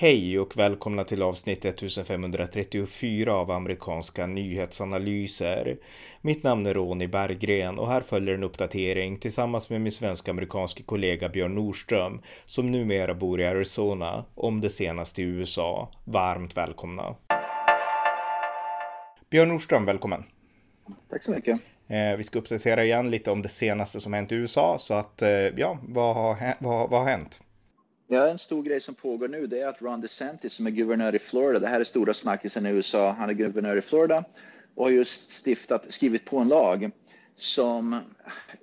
Hej och välkomna till avsnitt 1534 av amerikanska nyhetsanalyser. Mitt namn är Ronny Berggren och här följer en uppdatering tillsammans med min svensk-amerikanske kollega Björn Nordström som numera bor i Arizona om det senaste i USA. Varmt välkomna! Björn Nordström, välkommen! Tack så mycket! Eh, vi ska uppdatera igen lite om det senaste som hänt i USA så att eh, ja, vad har, vad, vad har hänt? Ja, en stor grej som pågår nu det är att Ron DeSantis som är guvernör i Florida, det här är stora snackisen i USA, han är guvernör i Florida och har just stiftat, skrivit på en lag som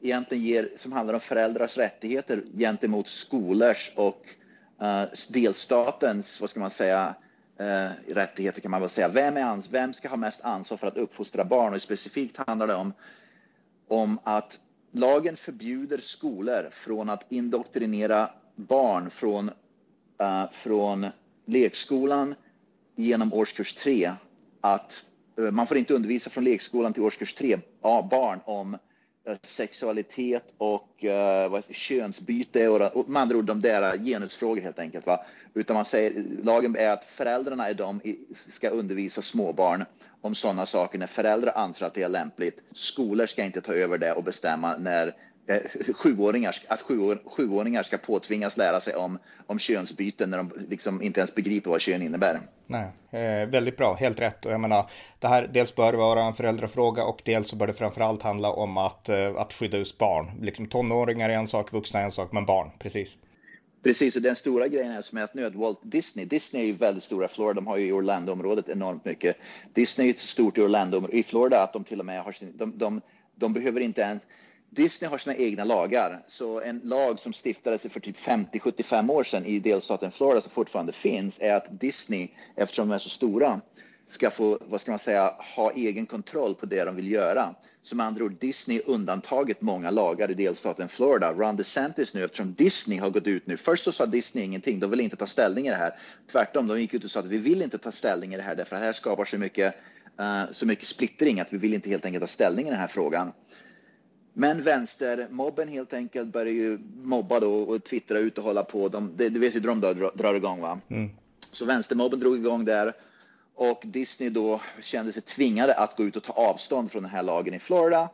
egentligen ger, som handlar om föräldrars rättigheter gentemot skolors och uh, delstatens, vad ska man säga, uh, rättigheter kan man väl säga. Vem, är ans vem ska ha mest ansvar för att uppfostra barn? Och specifikt handlar det om, om att lagen förbjuder skolor från att indoktrinera barn från, uh, från lekskolan genom årskurs 3 att uh, man får inte undervisa från lekskolan till årskurs 3 uh, barn om eh, sexualitet och uh, vad könsbyte och, och med andra ord de där genusfrågor helt enkelt. Va? Utan man säger, lagen är att föräldrarna är de ska undervisa småbarn om sådana saker när föräldrar anser att det är lämpligt. Skolor ska inte ta över det och bestämma när sjuåringar, att sjuår, sjuåringar ska påtvingas lära sig om, om könsbyten när de liksom inte ens begriper vad kön innebär. Nej, eh, väldigt bra, helt rätt. Och jag menar, det här dels bör vara en föräldrafråga och dels så bör det framförallt handla om att, eh, att skydda just barn. Liksom tonåringar är en sak, vuxna är en sak, men barn, precis. Precis, och den stora grejen är som är att nu att Walt Disney, Disney är ju väldigt stora i Florida, de har ju i Orlando-området enormt mycket. Disney är så stort i Orlando, i Florida att de till och med har sin, de, de, de behöver inte ens Disney har sina egna lagar, så en lag som stiftades för typ 50-75 år sedan i delstaten Florida som fortfarande finns är att Disney, eftersom de är så stora, ska få, vad ska man säga, ha egen kontroll på det de vill göra. Som andra ord, Disney undantaget många lagar i delstaten Florida. Ron DeSantis nu, eftersom Disney har gått ut nu. Först så sa Disney ingenting, de vill inte ta ställning i det här. Tvärtom, de gick ut och sa att vi vill inte ta ställning i det här därför att det här skapar så mycket, uh, så mycket splittring att vi vill inte helt enkelt ta ställning i den här frågan. Men vänstermobben helt enkelt börjar ju mobba då och twittra ut och hålla på. De, det, du vet hur de drar, drar igång va? Mm. Så vänstermobben drog igång där och Disney då kände sig tvingade att gå ut och ta avstånd från den här lagen i Florida.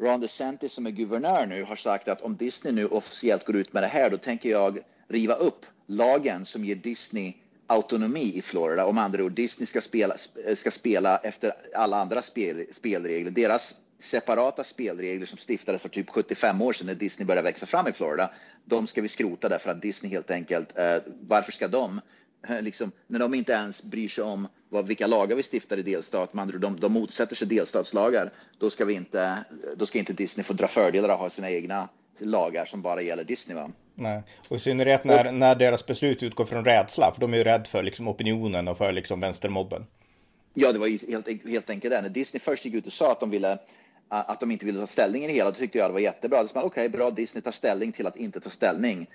Ron DeSantis som är guvernör nu har sagt att om Disney nu officiellt går ut med det här då tänker jag riva upp lagen som ger Disney autonomi i Florida. Om andra ord, Disney ska spela, ska spela efter alla andra spel, spelregler. Deras separata spelregler som stiftades för typ 75 år sedan när Disney började växa fram i Florida. De ska vi skrota därför att Disney helt enkelt, eh, varför ska de eh, Liksom, när de inte ens bryr sig om vad, vilka lagar vi stiftar i delstat, man, de, de motsätter sig delstatslagar, då ska, vi inte, då ska inte Disney få dra fördelar av att ha sina egna lagar som bara gäller Disney. Va? Nej, och i synnerhet när, och, när deras beslut utgår från rädsla, för de är ju rädda för liksom, opinionen och för liksom, vänstermobben. Ja, det var helt, helt enkelt det. När Disney först gick ut och sa att de ville att de inte ville ta ställning i det hela. Då tyckte jag det var jättebra. Okej, okay, bra Disney tar ställning till att inte ta ställning.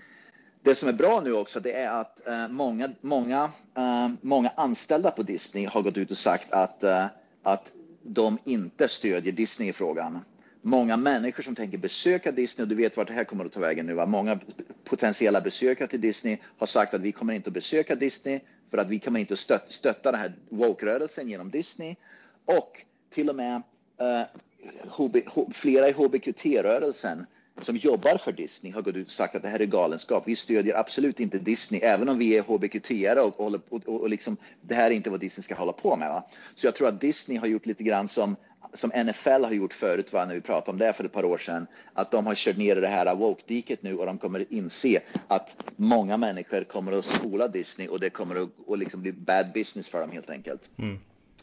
Det som är bra nu också, det är att uh, många, många, uh, många anställda på Disney har gått ut och sagt att, uh, att de inte stödjer Disney i frågan. Många människor som tänker besöka Disney, och du vet vart det här kommer att ta vägen nu, va? många potentiella besökare till Disney har sagt att vi kommer inte att besöka Disney för att vi kommer inte att stöt, stötta den här woke-rörelsen genom Disney. Och till och med HB, flera i HBQT-rörelsen som jobbar för Disney har gått ut och sagt att det här är galenskap. Vi stödjer absolut inte Disney, även om vi är HBQT-are och, och, och, och liksom, det här är inte vad Disney ska hålla på med. Va? Så jag tror att Disney har gjort lite grann som, som NFL har gjort förut, va? när vi pratade om det för ett par år sedan, att de har kört ner i det här woke-diket nu och de kommer inse att många människor kommer att spola Disney och det kommer att och liksom bli bad business för dem helt enkelt. Mm.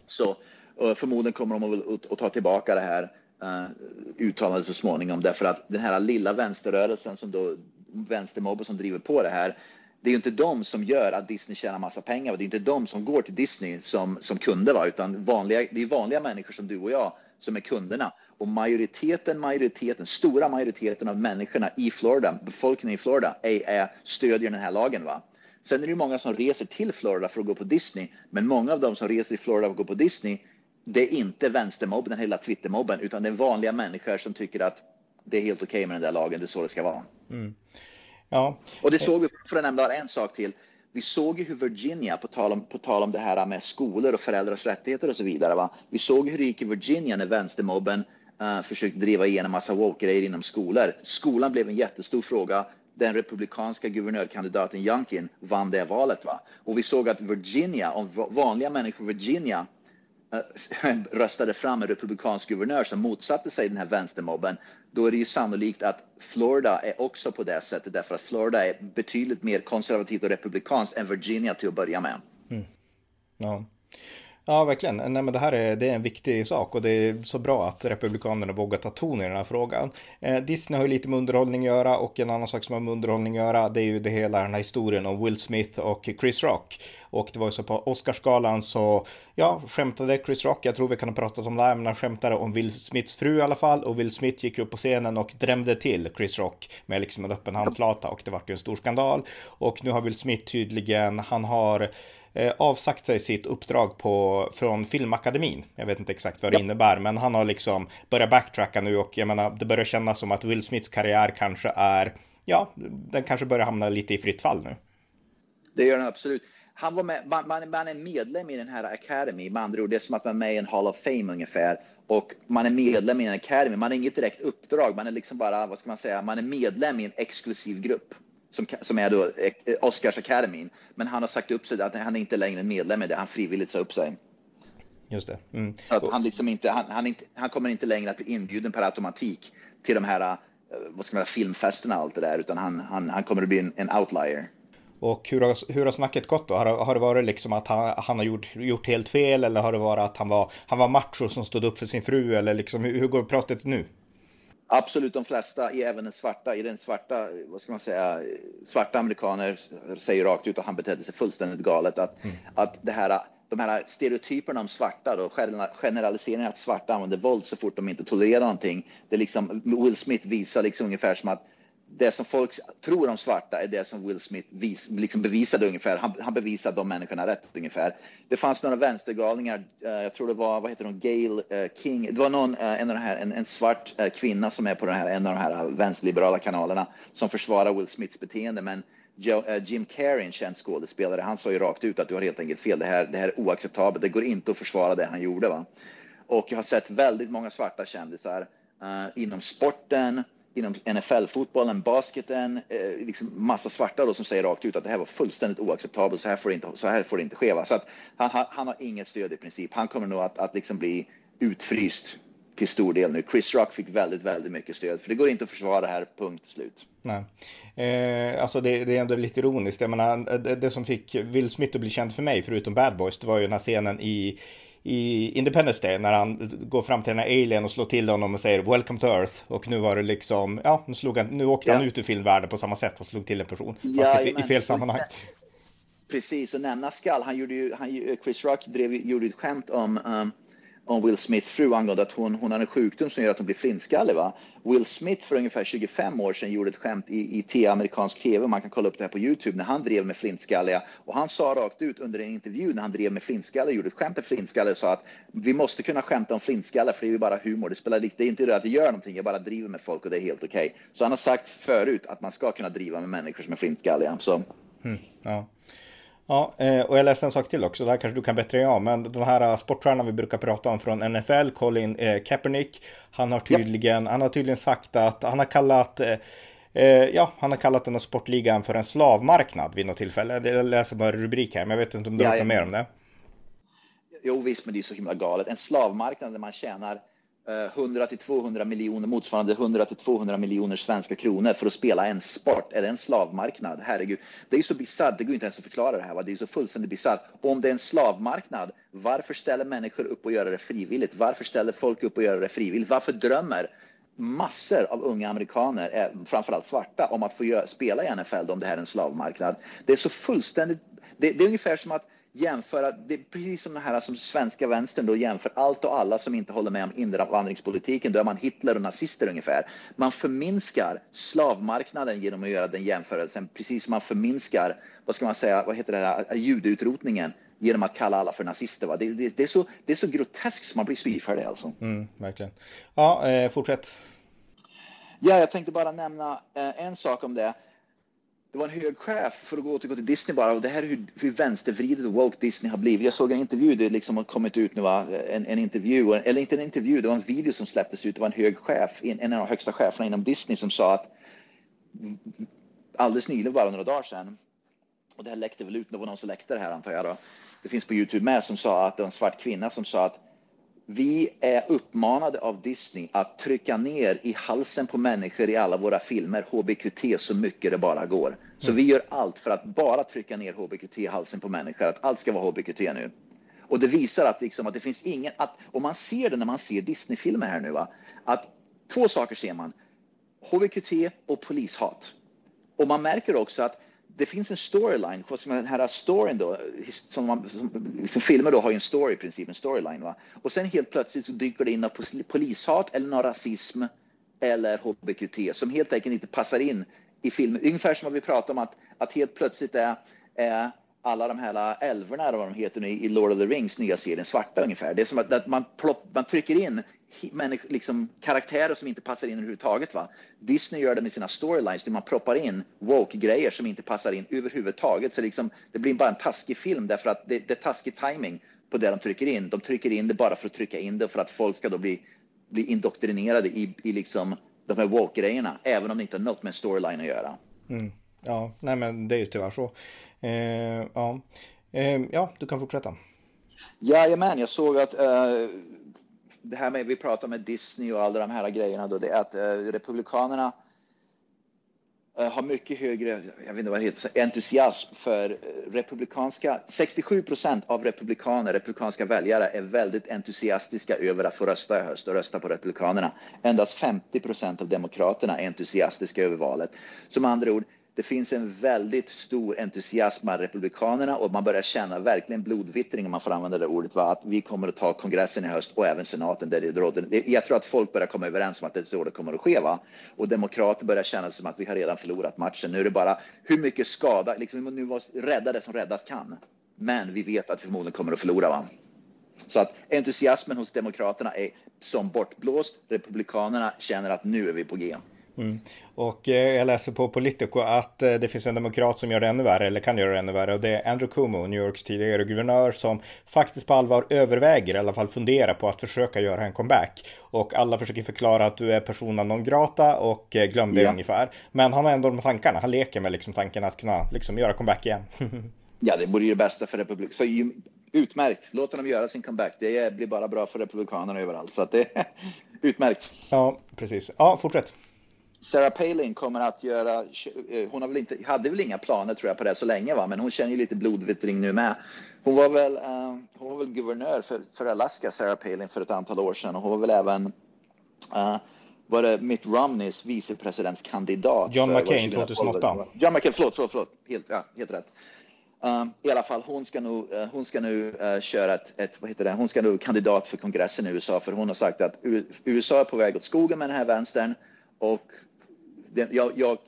Så och förmodligen kommer de att, att ta tillbaka det här uh, uttalandet så småningom därför att den här lilla vänsterrörelsen som då vänstermobben som driver på det här det är ju inte de som gör att Disney tjänar massa pengar. Det är inte de som går till Disney som, som kunder, va? utan vanliga, det är vanliga människor som du och jag som är kunderna. Och majoriteten, majoriteten, stora majoriteten av människorna i Florida, befolkningen i Florida, är, är, stödjer den här lagen. Va? Sen är det många som reser till Florida för att gå på Disney, men många av dem som reser till Florida för att gå på Disney det är inte vänstermobben, den hela Twittermobben, utan det är vanliga människor som tycker att det är helt okej okay med den där lagen, det är så det ska vara. Mm. Ja. Och det såg vi, för att nämna en sak till, Vi såg ju hur Virginia, på tal, om, på tal om det här med skolor och föräldrars rättigheter och så vidare, va? vi såg hur det gick i Virginia när vänstermobben uh, försökte driva igenom massa woke-grejer inom skolor. Skolan blev en jättestor fråga. Den republikanska guvernörkandidaten Youngkin vann det valet. Va? Och vi såg att Virginia, om vanliga människor i Virginia Eh, röstade fram en republikansk guvernör som motsatte sig den här vänstermobben, då är det ju sannolikt att Florida är också på det sättet därför att Florida är betydligt mer konservativt och republikanskt än Virginia till att börja med. Mm. Ja. Ja, verkligen. Nej, men det här är, det är en viktig sak och det är så bra att Republikanerna vågar ta ton i den här frågan. Eh, Disney har ju lite med underhållning att göra och en annan sak som har med underhållning att göra det är ju det hela den här historien om Will Smith och Chris Rock. Och det var ju så på Oscarsgalan så, ja, skämtade Chris Rock, jag tror vi kan ha pratat om det här, men han skämtade om Will Smiths fru i alla fall och Will Smith gick upp på scenen och drämde till Chris Rock med liksom en öppen handflata och det vart ju en stor skandal. Och nu har Will Smith tydligen, han har Eh, avsagt sig sitt uppdrag på, från Filmakademin. Jag vet inte exakt vad det ja. innebär, men han har liksom börjat backtracka nu och jag menar, det börjar kännas som att Will Smiths karriär kanske är, ja, den kanske börjar hamna lite i fritt fall nu. Det gör den absolut. Han var med, man, man, är medlem i den här Academy, med andra ord, det är som att man är med i en Hall of Fame ungefär. Och man är medlem i en Academy, man har inget direkt uppdrag, man är liksom bara, vad ska man säga, man är medlem i en exklusiv grupp som, som är då eh, Oscars Academy. Men han har sagt upp sig, att han är inte längre medlem i det, han frivilligt sa upp sig. Just det. Mm. Att han, liksom inte, han, han, inte, han kommer inte längre att bli inbjuden per automatik till de här eh, vad ska man säga, filmfesterna och allt det där, utan han, han, han kommer att bli en, en outlier. Och hur har, hur har snacket gått då? Har, har det varit liksom att han, han har gjort, gjort helt fel eller har det varit att han var, han var macho som stod upp för sin fru eller liksom hur, hur går pratet nu? Absolut de flesta, även den svarta, i den svarta, vad ska man säga, svarta amerikaner säger rakt ut att han betedde sig fullständigt galet. Att, mm. att det här, de här stereotyperna om svarta och generaliseringen att svarta använder våld så fort de inte tolererar någonting. Det är liksom, Will Smith visar liksom ungefär som att det som folk tror om svarta är det som Will Smith vis, liksom bevisade ungefär. Han, han bevisade de människorna rätt ungefär. Det fanns några vänstergalningar, uh, jag tror det var, vad heter hon, Gail uh, King. Det var någon, uh, en, av de här, en, en svart kvinna som är på den här, en av de här vänsterliberala kanalerna som försvarar Will Smiths beteende. Men Joe, Jim Carrey, en känd skådespelare, han sa ju rakt ut att du har helt enkelt fel. Det här, det här är oacceptabelt. Det går inte att försvara det han gjorde. Va? Och jag har sett väldigt många svarta kändisar inom sporten, inom NFL-fotbollen, basketen, eh, liksom massa svarta då som säger rakt ut att det här var fullständigt oacceptabelt, så här får det inte, så här får det inte ske. Va? Så att han, han, har inget stöd i princip. Han kommer nog att, att liksom bli utfryst till stor del nu. Chris Rock fick väldigt, väldigt mycket stöd, för det går inte att försvara det här, punkt slut. Nej. Eh, alltså det, det, är ändå lite ironiskt. Jag menar, det, det, som fick Will Smith att bli känd för mig, förutom Bad Boys, det var ju den här scenen i i Independence Day när han går fram till den här alien och slår till honom och säger Welcome to Earth. Och nu var det liksom, ja, nu, slog han, nu åkte ja. han ut ur filmvärlden på samma sätt och slog till en person. Ja, fast i, i fel sammanhang. Precis, och nämna skall, han gjorde ju, han, Chris Rock drev, gjorde ett skämt om um, om Will Smiths fru angående att hon, hon har en sjukdom som gör att hon blir flintskallig. Va? Will Smith för ungefär 25 år sedan gjorde ett skämt i, i amerikansk tv, man kan kolla upp det här på Youtube, när han drev med flintskalliga. Och han sa rakt ut under en intervju när han drev med flintskalliga, gjorde ett skämt med flintskalliga och sa att vi måste kunna skämta om flintskallar för det är ju bara humor. Det spelar det är inte det att jag gör någonting, jag bara driver med folk och det är helt okej. Okay. Så han har sagt förut att man ska kunna driva med människor som är flintskalliga. Så. Mm, ja. Ja, eh, och jag läste en sak till också, det här kanske du kan bättre än jag, men den här eh, sportstjärnan vi brukar prata om från NFL, Colin eh, Kaepernick, han har tydligen, ja. han har tydligen sagt att han har kallat ja, han har kallat den här sportligan för en slavmarknad vid något tillfälle. Jag läser bara rubrik här, men jag vet inte om du har ja, något mer om det? Jo, visst, men det är så himla galet. En slavmarknad där man tjänar Eh, 100 till 200 miljoner, motsvarande 100 till 200 miljoner svenska kronor för att spela en sport eller en slavmarknad. Herregud, det är så bisarrt. Det går inte ens att förklara det här. Va? Det är så fullständigt bisarrt. Om det är en slavmarknad, varför ställer människor upp och gör det frivilligt? Varför ställer folk upp och gör det frivilligt? Varför drömmer massor av unga amerikaner, eh, framförallt svarta, om att få spela i NFL om det här är en slavmarknad? Det är så fullständigt. Det, det är ungefär som att jämföra, det är precis som det här som svenska vänstern då jämför allt och alla som inte håller med om invandringspolitiken, då är man Hitler och nazister ungefär. Man förminskar slavmarknaden genom att göra den jämförelsen, precis som man förminskar, vad ska man säga, vad heter det här, judeutrotningen genom att kalla alla för nazister. Va? Det, det, det är, så, det är så groteskt som man blir spyfärdig alltså. Mm, verkligen. Ja, eh, fortsätt. Ja, jag tänkte bara nämna eh, en sak om det det var en hög chef, för att återgå till Disney bara, och det här är hur, hur vänstervridet och woke Disney har blivit. Jag såg en intervju, det liksom har kommit ut nu, va? En, en intervju, eller inte en intervju, det var en video som släpptes ut, det var en hög chef, en, en av de högsta cheferna inom Disney som sa att alldeles nyligen, bara några dagar sedan, och det här läckte väl ut, det var någon som läckte det här antar jag då, det finns på Youtube med, som sa att det var en svart kvinna som sa att vi är uppmanade av Disney att trycka ner i halsen på människor i alla våra filmer HBQT så mycket det bara går. Så vi gör allt för att bara trycka ner HBQT i halsen på människor, att allt ska vara HBQT nu. Och det visar att, liksom, att det finns ingen, att, och man ser det när man ser Disney-filmer här nu, va? att två saker ser man. HBQT och polishat. Och man märker också att det finns en storyline, den här storyn då, som, man, som, som filmer då har ju en story i princip, en storyline. Va? Och sen helt plötsligt så dyker det in något polishat eller någon rasism eller HBQT som helt enkelt inte passar in i filmen. Ungefär som vad vi pratar om att, att helt plötsligt är, är alla de här älvorna, eller vad de heter nu, i Lord of the Rings nya serien, svarta ungefär. Det är som att, att man, plopp, man trycker in liksom, karaktärer som inte passar in överhuvudtaget. Va? Disney gör det med sina storylines, där man proppar in woke-grejer som inte passar in överhuvudtaget. Så liksom, det blir bara en taskig film därför att det, det är taskig timing på det de trycker in. De trycker in det bara för att trycka in det för att folk ska då bli, bli indoktrinerade i, i liksom de här woke-grejerna, även om det inte har något med storyline att göra. Mm. Ja, nej men det är ju tyvärr så. Eh, ja. Eh, ja, du kan fortsätta. Jajamän, jag såg att uh, det här med, vi pratar med Disney och alla de här grejerna då, det är att eh, Republikanerna eh, har mycket högre, jag vet inte vad det heter, entusiasm för eh, republikanska, 67 procent av republikaner, republikanska väljare är väldigt entusiastiska över att få rösta i höst och rösta på republikanerna. Endast 50 procent av demokraterna är entusiastiska över valet. Som andra ord, det finns en väldigt stor entusiasm bland republikanerna och man börjar känna verkligen blodvittring, om man får använda det ordet, va? att vi kommer att ta kongressen i höst och även senaten. Där det råder. Jag tror att folk börjar komma överens om att det är så det kommer att ske. Va? Och demokrater börjar känna som att vi har redan förlorat matchen. Nu är det bara hur mycket skada, liksom, nu måste rädda det som räddas kan. Men vi vet att vi förmodligen kommer att förlora. Va? Så att entusiasmen hos demokraterna är som bortblåst. Republikanerna känner att nu är vi på G. Mm. Och eh, jag läser på Politico att eh, det finns en demokrat som gör det ännu värre, eller kan göra det ännu värre, och det är Andrew Cuomo, New Yorks tidigare guvernör, som faktiskt på allvar överväger, i alla fall funderar på att försöka göra en comeback. Och alla försöker förklara att du är persona non grata och eh, glöm det ja. ungefär. Men han har ändå de tankarna, han leker med liksom tanken att kunna liksom göra comeback igen. ja, det vore ju det bästa för republik. Så utmärkt, låt dem göra sin comeback. Det blir bara bra för republikanerna överallt. Så att det är utmärkt. Ja, precis. Ja, fortsätt. Sarah Palin kommer att göra, eh, hon har väl inte, hade väl inga planer tror jag på det så länge va, men hon känner ju lite blodvittring nu med. Hon var väl, uh, hon var väl guvernör för, för Alaska, Sarah Palin, för ett antal år sedan och hon var väl även uh, var det Mitt Romneys vicepresidentskandidat. John McCain 2008. John McCain, förlåt, förlåt, förlåt. Helt, ja, helt rätt. Um, I alla fall, hon ska nu, uh, hon ska nu uh, köra ett, ett, vad heter det, hon ska nu kandidat för kongressen i USA för hon har sagt att USA är på väg åt skogen med den här vänstern och det, jag, jag,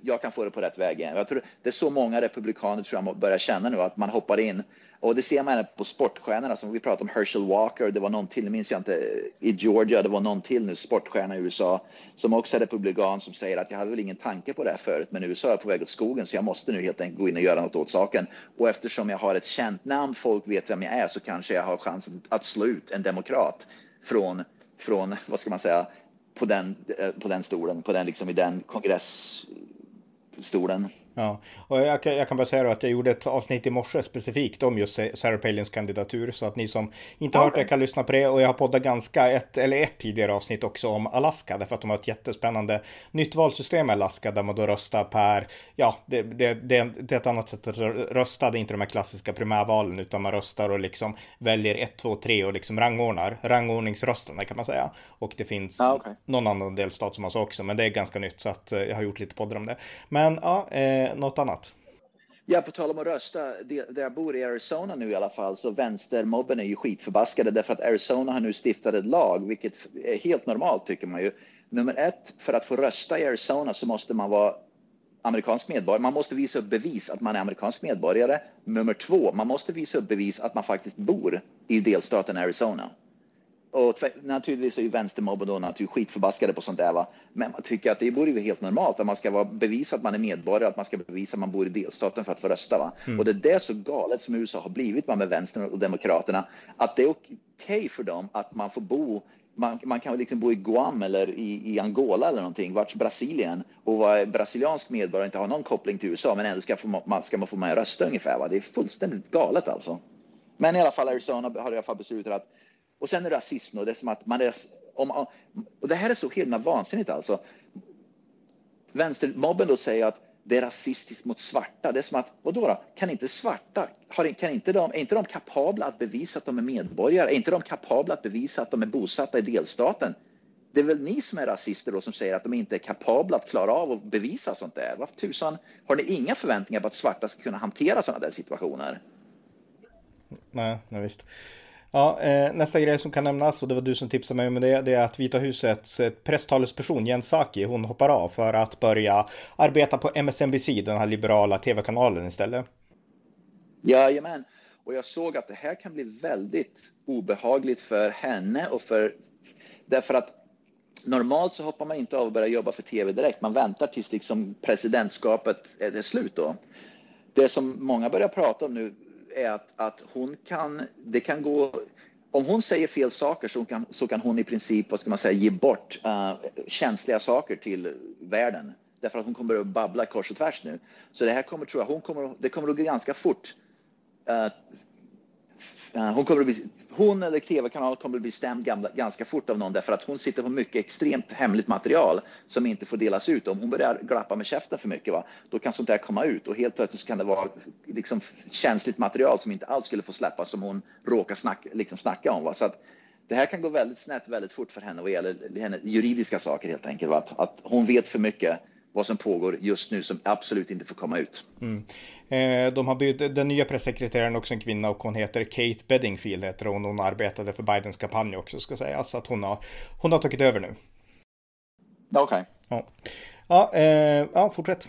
jag, kan få det på rätt väg igen. Jag tror det är så många republikaner tror jag börjar känna nu att man hoppar in och det ser man på sportstjärnorna som vi pratade om Herschel Walker. Det var någon till, minns jag inte, i Georgia. Det var någon till nu, sportstjärna i USA som också är republikan som säger att jag hade väl ingen tanke på det här förut, men USA är på väg åt skogen så jag måste nu helt enkelt gå in och göra något åt saken. Och eftersom jag har ett känt namn, folk vet vem jag är, så kanske jag har chansen att slå ut en demokrat från från, vad ska man säga, på den, eh, på den stolen, på den, liksom, i den kongressstolen. Ja, och jag, jag kan bara säga att jag gjorde ett avsnitt i morse specifikt om just Sarah Palins kandidatur så att ni som inte okay. hört det kan lyssna på det och jag har poddat ganska ett eller ett tidigare avsnitt också om Alaska därför att de har ett jättespännande nytt valsystem i Alaska där man då röstar per, ja, det, det, det, det är ett annat sätt att rösta, det är inte de här klassiska primärvalen utan man röstar och liksom väljer 1, 2, 3 och liksom rangordnar, rangordningsrösterna kan man säga. Och det finns ah, okay. någon annan delstat som har så också, men det är ganska nytt så att eh, jag har gjort lite poddar om det. Men ja, eh, Eh, något annat? Ja, på tal om att rösta, där jag bor i Arizona nu i alla fall, så vänstermobben är ju skitförbaskade därför att Arizona har nu stiftat ett lag, vilket är helt normalt tycker man ju. Nummer ett, för att få rösta i Arizona så måste man vara amerikansk medborgare. Man måste visa upp bevis att man är amerikansk medborgare. Nummer två, man måste visa upp bevis att man faktiskt bor i delstaten Arizona och naturligtvis är ju vänstermobben då naturligtvis skitförbaskade på sånt där. Va? Men man tycker att det borde vara helt normalt att man ska vara, bevisa att man är medborgare, att man ska bevisa att man bor i delstaten för att få rösta. Va? Mm. Och det är det så galet som USA har blivit med vänstern och demokraterna, att det är okej okay för dem att man får bo man, man kan liksom bo i Guam eller i, i Angola eller någonting, vart Brasilien och vara brasiliansk medborgare och inte ha någon koppling till USA, men ändå ska, få, man, ska man få med rösta ungefär. Va? Det är fullständigt galet alltså. Men i alla fall Arizona har i alla fall beslutat att och sen är det rasism och det är som att man är, om, och det här är så himla vansinnigt alltså. Vänstermobben då säger att det är rasistiskt mot svarta. Det är som att, vadå då? Kan inte svarta, har, kan inte de, är inte de kapabla att bevisa att de är medborgare? Är inte de kapabla att bevisa att de är bosatta i delstaten? Det är väl ni som är rasister då som säger att de inte är kapabla att klara av att bevisa sånt där? Varför tusan har ni inga förväntningar på att svarta ska kunna hantera sådana där situationer? Nej, nej visst. Ja, eh, nästa grej som kan nämnas, och det var du som tipsade mig om det, det är att Vita husets eh, presstalesperson Jens Saki, hon hoppar av för att börja arbeta på MSNBC, den här liberala tv-kanalen istället. Jajamän, och jag såg att det här kan bli väldigt obehagligt för henne och för därför att normalt så hoppar man inte av och börjar jobba för tv direkt. Man väntar tills liksom presidentskapet är slut då. Det som många börjar prata om nu är att, att hon kan, det kan gå, om hon säger fel saker så kan, så kan hon i princip, vad ska man säga, ge bort uh, känsliga saker till världen. Därför att hon kommer att babbla kors och tvärs nu. Så det här kommer, tror jag, hon kommer, det kommer att gå ganska fort. Uh, Eh, hon, kommer att bli, hon eller tv-kanalen kommer att bli stämd ganska fort av någon därför att hon sitter på mycket extremt hemligt material som inte får delas ut. Om hon börjar glappa med käften för mycket, va, då kan sånt där komma ut och helt plötsligt kan det vara liksom känsligt material som inte alls skulle få släppas som hon råkar snacka, liksom snacka om. Va. Så att det här kan gå väldigt snett väldigt fort för henne vad gäller henne, juridiska saker helt enkelt. Va. Att, att hon vet för mycket vad som pågår just nu som absolut inte får komma ut. Mm. Eh, de har bytt, den nya pressekreteraren också en kvinna och hon heter Kate Bedingfield heter hon. Hon arbetade för Bidens kampanj också ska sägas. Så att hon har, hon har tagit över nu. Okej. Okay. Ja, ja, eh, ja fortsätt.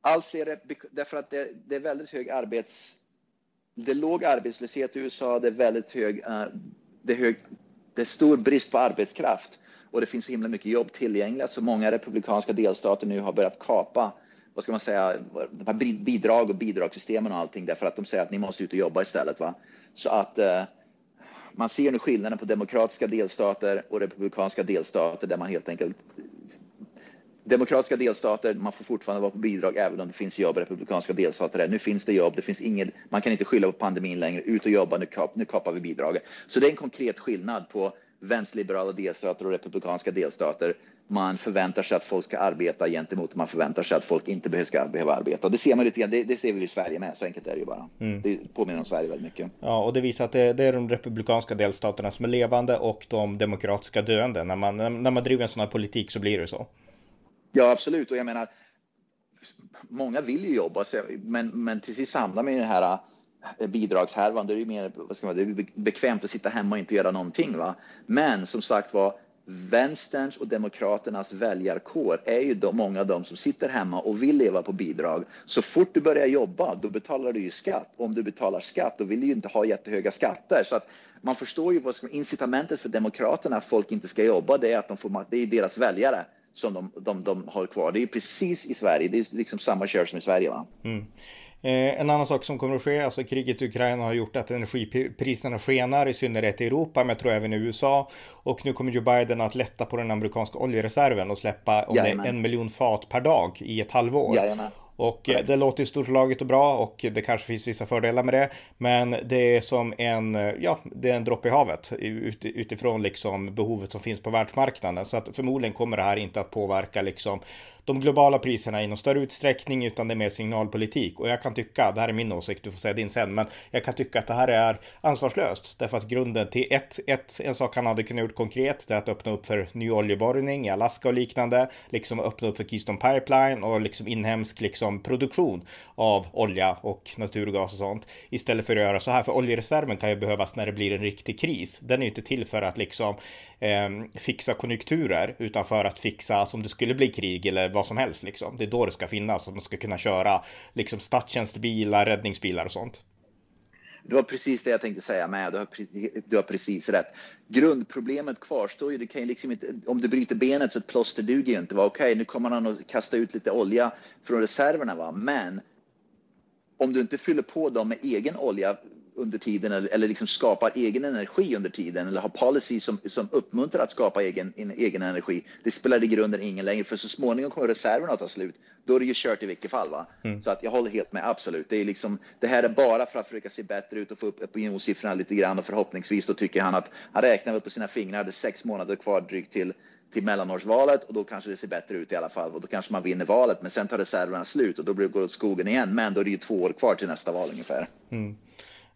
Allt fler, därför att det, det, är väldigt hög arbets... Det är låg arbetslöshet i USA, det är väldigt hög... Uh, det, är hög, det är stor brist på arbetskraft och det finns så himla mycket jobb tillgängliga så många republikanska delstater nu har börjat kapa vad ska man säga, de här bidrag och bidragssystemen och allting därför att de säger att ni måste ut och jobba istället. Va? Så att eh, man ser nu skillnaden på demokratiska delstater och republikanska delstater där man helt enkelt Demokratiska delstater, man får fortfarande vara på bidrag även om det finns jobb i republikanska delstater. Där. Nu finns det jobb, det finns inget, man kan inte skylla på pandemin längre. Ut och jobba, nu, kap, nu kapar vi bidraget. Så det är en konkret skillnad på vänsterliberala delstater och republikanska delstater. Man förväntar sig att folk ska arbeta gentemot man förväntar sig att folk inte ska behöva arbeta. Det ser man lite grann, det, det ser vi i Sverige med, så enkelt är det ju bara. Mm. Det påminner om Sverige väldigt mycket. Ja, och det visar att det, det, är de republikanska delstaterna som är levande och de demokratiska döende. När man, när man driver en sån här politik så blir det så. Ja, absolut. Och jag menar, många vill ju jobba, men, men till sist hamnar man i den här bidragshärvan, då är det mer vad ska man, det är bekvämt att sitta hemma och inte göra någonting. Va? Men som sagt var, vänsterns och demokraternas väljarkår är ju de, många av dem som sitter hemma och vill leva på bidrag. Så fort du börjar jobba, då betalar du ju skatt. Om du betalar skatt, då vill du ju inte ha jättehöga skatter. Så att man förstår ju vad som, incitamentet för demokraterna att folk inte ska jobba, det är att de får, det är deras väljare som de, de, de har kvar. Det är precis i Sverige, det är liksom samma kör som i Sverige. Va? Mm. Eh, en annan sak som kommer att ske, alltså kriget i Ukraina har gjort att energipriserna skenar, i synnerhet i Europa, men jag tror även i USA. Och nu kommer Joe Biden att lätta på den amerikanska oljereserven och släppa om det en miljon fat per dag i ett halvår. Jajamän. Och eh, det låter ju storslaget och bra och det kanske finns vissa fördelar med det. Men det är som en, eh, ja, det är en droppe i havet utifrån liksom behovet som finns på världsmarknaden. Så att förmodligen kommer det här inte att påverka liksom de globala priserna i någon större utsträckning utan det är mer signalpolitik. Och jag kan tycka, det här är min åsikt, du får säga din sen, men jag kan tycka att det här är ansvarslöst. Därför att grunden till ett, ett en sak han hade kunnat gjort konkret, det är att öppna upp för ny oljeborrning i Alaska och liknande, liksom öppna upp för Keystone Pipeline och liksom inhemsk liksom produktion av olja och naturgas och sånt. Istället för att göra så här, för oljereserven kan ju behövas när det blir en riktig kris. Den är ju inte till för att liksom eh, fixa konjunkturer utan för att fixa som det skulle bli krig eller vad som helst liksom. Det är då det ska finnas, att man ska kunna köra liksom stadstjänstbilar, räddningsbilar och sånt. det var precis det jag tänkte säga med. Du har, du har precis rätt. Grundproblemet kvarstår ju. Det kan ju liksom inte, om du bryter benet så ett plåster duger ju inte. Okej, okay, nu kommer han att kasta ut lite olja från reserverna. Va? Men om du inte fyller på dem med egen olja under tiden eller, eller liksom skapar egen energi under tiden eller har policy som, som uppmuntrar att skapa egen, egen energi. Det spelar i grunden ingen längre för så småningom kommer reserverna att ta slut. Då är det ju kört i vilket fall. Va? Mm. Så att jag håller helt med, absolut. Det, är liksom, det här är bara för att försöka se bättre ut och få upp opinionssiffrorna lite grann och förhoppningsvis då tycker han att han räknar väl på sina fingrar, det är sex månader kvar drygt till till mellanårsvalet och då kanske det ser bättre ut i alla fall och då kanske man vinner valet. Men sen tar reserverna slut och då går det åt skogen igen. Men då är det ju två år kvar till nästa val ungefär. Mm.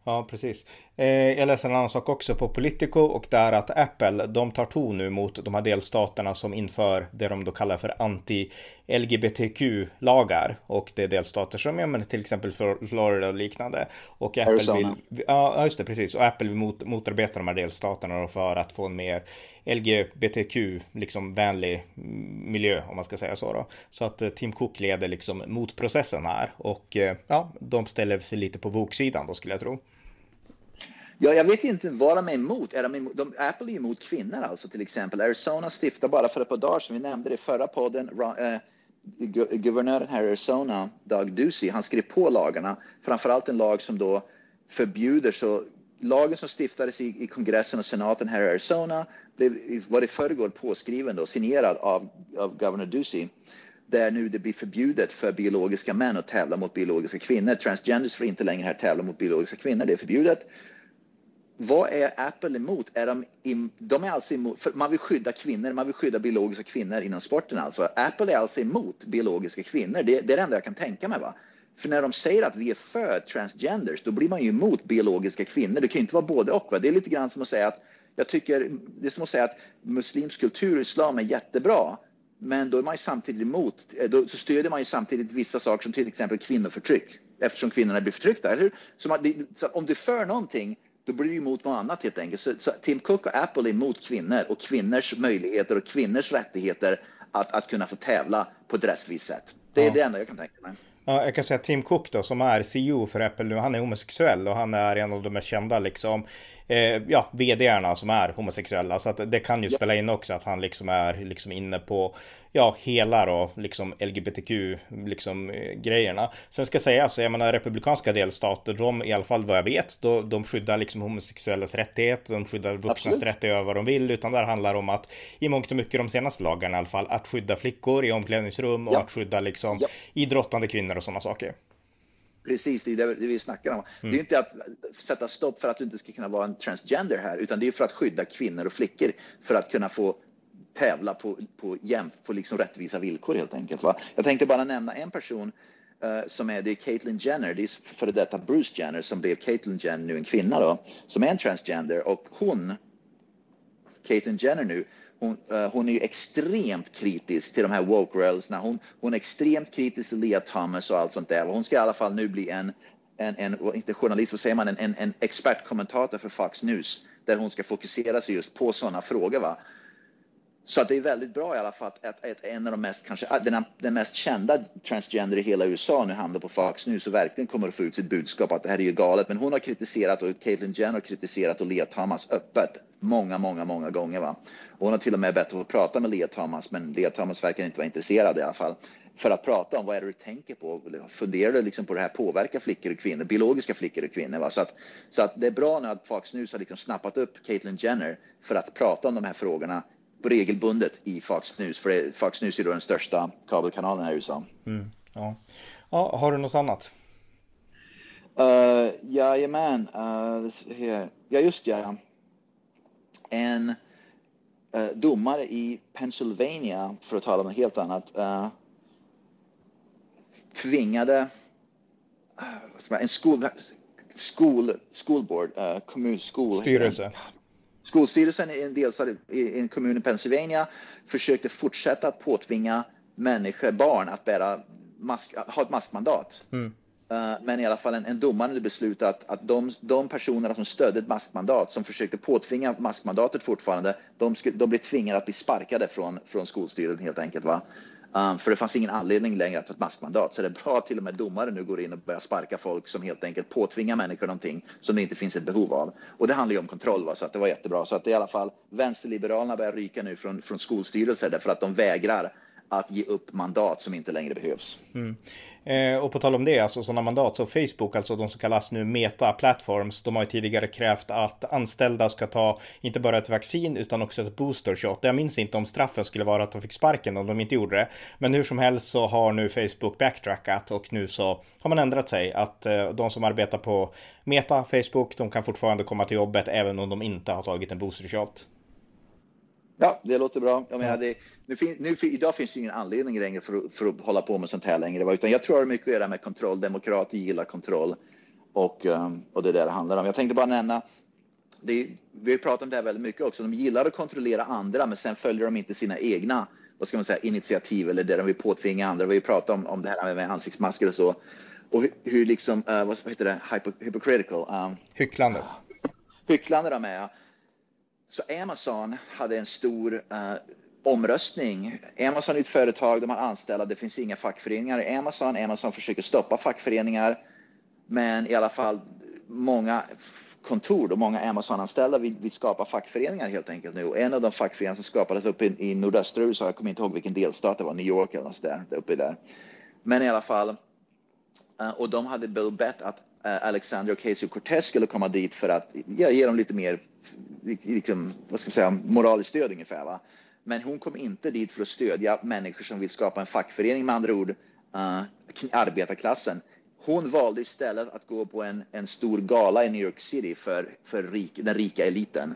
Ja, precis. Eh, jag läser en annan sak också på Politico och det är att Apple, de tar ton nu mot de här delstaterna som inför det de då kallar för anti-LGBTQ-lagar. Och det är delstater som, ja men till exempel Florida och liknande. Och Apple Arizona. vill, ja just det, precis. Och Apple vill mot, motarbeta de här delstaterna för att få en mer LGBTQ, liksom vänlig miljö om man ska säga så då. Så att eh, Tim Cook leder liksom motprocessen här och eh, ja, de ställer sig lite på vågsidan då skulle jag tro. Ja, jag vet inte vad de är emot. Är de emot de, Apple är emot kvinnor alltså till exempel. Arizona stiftar bara för ett par dagar sedan, vi nämnde det i förra podden, eh, guvernören här i Arizona, Doug Ducey, han skrev på lagarna, framförallt en lag som då förbjuder så lagen som stiftades i, i kongressen och senaten här i Arizona blev, var i förrgår påskriven och signerad av, av governor Ducey där nu det blir förbjudet för biologiska män att tävla mot biologiska kvinnor. Transgenders får inte längre här tävla mot biologiska kvinnor, det är förbjudet. Vad är Apple emot? Är de, im, de är alltså emot, för man vill skydda kvinnor, man vill skydda biologiska kvinnor inom sporten alltså. Apple är alltså emot biologiska kvinnor, det, det är det enda jag kan tänka mig. Va? För när de säger att vi är för transgenders, då blir man ju emot biologiska kvinnor. Det kan ju inte vara både och. Va? Det är lite grann som att säga att jag tycker, det är som att säga att muslimsk kultur och islam är jättebra, men då är man ju samtidigt emot, eh, då så stödjer man ju samtidigt vissa saker som till exempel kvinnoförtryck, eftersom kvinnorna blir förtryckta, eller hur? Så, man, det, så om du är för någonting, då blir du emot något annat helt enkelt. Så, så, Tim Cook och Apple är emot kvinnor och kvinnors möjligheter och kvinnors rättigheter att, att kunna få tävla på ett rättvist sätt. Det är ja. det enda jag kan tänka mig. Ja, jag kan säga Tim Cook då, som är CEO för Apple nu, han är homosexuell och han är en av de mest kända liksom eh, ja, vdarna som är homosexuella. Så att det kan ju ja. spela in också att han liksom är liksom inne på ja, hela då, liksom LGBTQ, liksom eh, grejerna. Sen ska sägas, jag menar republikanska delstater, de i alla fall vad jag vet, då, de skyddar liksom homosexuellas rättigheter, de skyddar vuxnas rätt att göra vad de vill, utan där handlar det om att i mångt och mycket de senaste lagarna i alla fall, att skydda flickor i omklädningsrum och ja. att skydda liksom ja. idrottande kvinnor och sådana saker. Precis, det är det vi snackar om. Mm. Det är mm. inte att sätta stopp för att du inte ska kunna vara en transgender här, utan det är för att skydda kvinnor och flickor för att kunna få tävla på, på, jämt, på liksom rättvisa villkor helt enkelt. Va? Jag tänkte bara nämna en person uh, som är, det är Caitlyn Jenner, det är före detta Bruce Jenner som blev Caitlyn Jenner, nu en kvinna då, som är en transgender och hon, Caitlyn Jenner nu, hon, uh, hon är ju extremt kritisk till de här woke rörelserna. Hon, hon är extremt kritisk till Leah Thomas och allt sånt där. Hon ska i alla fall nu bli en, en, en inte journalist, vad säger man, en, en, en expertkommentator för Fox News där hon ska fokusera sig just på sådana frågor. Va? Så att det är väldigt bra i alla fall att, att, att en av de mest, kanske ah, den, den, mest kända transgender i hela USA nu hamnar på Fox News och verkligen kommer att få ut sitt budskap att det här är ju galet. Men hon har kritiserat och Caitlyn Jenner har kritiserat och Lea Thomas öppet många, många, många gånger. Va? Och hon har till och med bett att få prata med Lea Thomas, men Lea Thomas verkar inte vara intresserad i alla fall för att prata om vad är det du tänker på? Funderar du liksom på det här påverkar flickor och kvinnor, biologiska flickor och kvinnor? Va? Så, att, så att det är bra nu att Fox News har liksom snappat upp Caitlyn Jenner för att prata om de här frågorna regelbundet i Fox News, för Fox News är då den största kabelkanalen här i USA. Mm, ja. ja, har du något annat? Uh, jajamän, uh, ja just ja. En uh, domare i Pennsylvania, för att tala om något helt annat, uh, tvingade uh, en skol, skol, skolboard, uh, kommun, skol, Styrelse. Skolstyrelsen i en delstat i en kommun i Pennsylvania försökte fortsätta att påtvinga människor, barn, att bära mask, ha ett maskmandat. Mm. Uh, men i alla fall en, en domare hade beslutat att de, de personerna som stödde ett maskmandat, som försökte påtvinga maskmandatet fortfarande, de, skulle, de blev tvingade att bli sparkade från, från skolstyrelsen helt enkelt. Va? Um, för det fanns ingen anledning längre att ta ett maskmandat. Så det är bra att till och med domare nu går in och börjar sparka folk som helt enkelt påtvingar människor någonting som det inte finns ett behov av. Och det handlar ju om kontroll, va? så att det var jättebra. Så att det i alla fall vänsterliberalerna börjar ryka nu från, från skolstyrelser därför att de vägrar att ge upp mandat som inte längre behövs. Mm. Eh, och på tal om det, alltså sådana mandat, så Facebook, alltså de som kallas nu Meta Platforms, de har ju tidigare krävt att anställda ska ta inte bara ett vaccin utan också ett booster shot. Jag minns inte om straffen skulle vara att de fick sparken om de inte gjorde det. Men hur som helst så har nu Facebook backtrackat och nu så har man ändrat sig att eh, de som arbetar på Meta, Facebook, de kan fortfarande komma till jobbet även om de inte har tagit en booster shot. Ja, det låter bra. Jag menar, det, nu, nu, idag finns det ingen anledning längre för, för, att hålla på med sånt här längre. Utan jag tror det har mycket att göra med kontroll. Demokrater gillar kontroll och, um, och det är det det handlar om. Jag tänkte bara nämna, det, vi har pratat om det här väldigt mycket också. De gillar att kontrollera andra, men sen följer de inte sina egna vad ska man säga, initiativ eller det de vill påtvinga andra. Vi har pratat om, om det här med ansiktsmasker och så. Och hur, hur liksom, uh, vad heter det, Hypo, hypocritical? Um, hycklande. Hycklande de är. Så Amazon hade en stor uh, omröstning. Amazon är ett företag, de har anställda, det finns inga fackföreningar i Amazon. Amazon försöker stoppa fackföreningar, men i alla fall många kontor och många Amazon-anställda vill, vill, skapa fackföreningar helt enkelt nu. Och en av de fackföreningar som skapades uppe i, i nordöstra USA, jag kommer inte ihåg vilken delstat det var, New York eller något där, uppe där. Men i alla fall, uh, och de hade bett att Eh, Alexandria Ocasio-Cortez skulle komma dit för att ja, ge dem lite mer, liksom, vad ska man säga, moraliskt stöd ungefär. Va? Men hon kom inte dit för att stödja människor som vill skapa en fackförening, med andra ord uh, arbetarklassen. Hon valde istället att gå på en, en stor gala i New York City för, för rik, den rika eliten.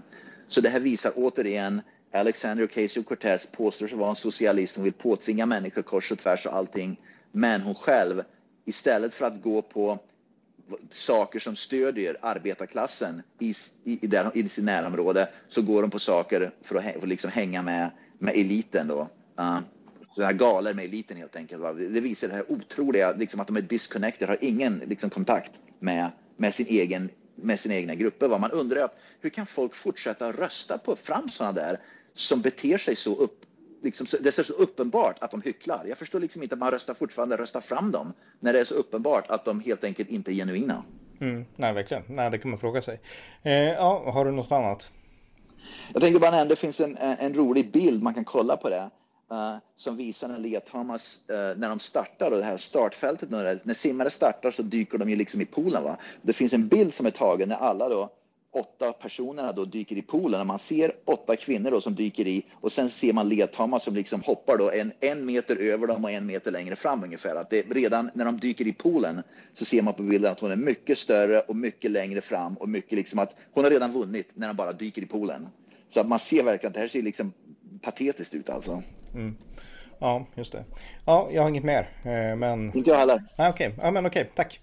Så det här visar återigen Alexander Ocasio-Cortez påstår sig vara en socialist. Hon vill påtvinga människor kors och tvärs och allting. Men hon själv, istället för att gå på saker som stödjer arbetarklassen i, i, där, i sin närområde så går de på saker för att, för att liksom hänga med, med eliten. Då. Ah, uh, sådana här galor med eliten helt enkelt. Va? Det visar det här otroliga, liksom att de är disconnected, har ingen liksom, kontakt med, med, sin egen, med sina egna grupper. Va? Man undrar hur kan folk fortsätta rösta på fram sådana där som beter sig så upp, liksom, det är så uppenbart att de hycklar. Jag förstår liksom inte att man röstar fortfarande röstar fram dem när det är så uppenbart att de helt enkelt inte är genuina. Mm, nej, verkligen. Nej, det kan man fråga sig. Eh, ja, har du något annat? Jag tänkte bara nämna, det finns en, en rolig bild, man kan kolla på det, uh, som visar när Lea Thomas, uh, när de startar, och det här startfältet, när, när simmare startar så dyker de ju liksom i poolen. Va? Det finns en bild som är tagen när alla då åtta personerna då dyker i poolen och man ser åtta kvinnor då som dyker i och sen ser man ledtamma som liksom hoppar då en, en meter över dem och en meter längre fram ungefär. Att det, redan när de dyker i poolen så ser man på bilden att hon är mycket större och mycket längre fram och mycket liksom att hon har redan vunnit när de bara dyker i poolen. Så att man ser verkligen att det här ser liksom patetiskt ut alltså. Mm. Ja, just det. Ja, jag har inget mer, eh, men... Inte jag heller. Ah, okej, okay. ja, men okej, okay. tack.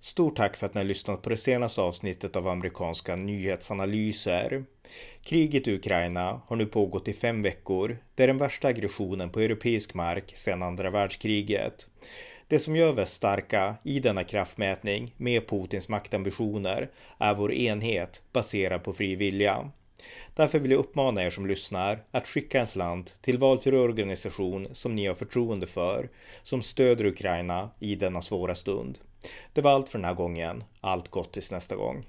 Stort tack för att ni har lyssnat på det senaste avsnittet av amerikanska nyhetsanalyser. Kriget i Ukraina har nu pågått i fem veckor. Det är den värsta aggressionen på europeisk mark sedan andra världskriget. Det som gör väst starka i denna kraftmätning med Putins maktambitioner är vår enhet baserad på fri vilja. Därför vill jag uppmana er som lyssnar att skicka en slant till valfri organisation som ni har förtroende för, som stöder Ukraina i denna svåra stund. Det var allt för den här gången. Allt gott tills nästa gång.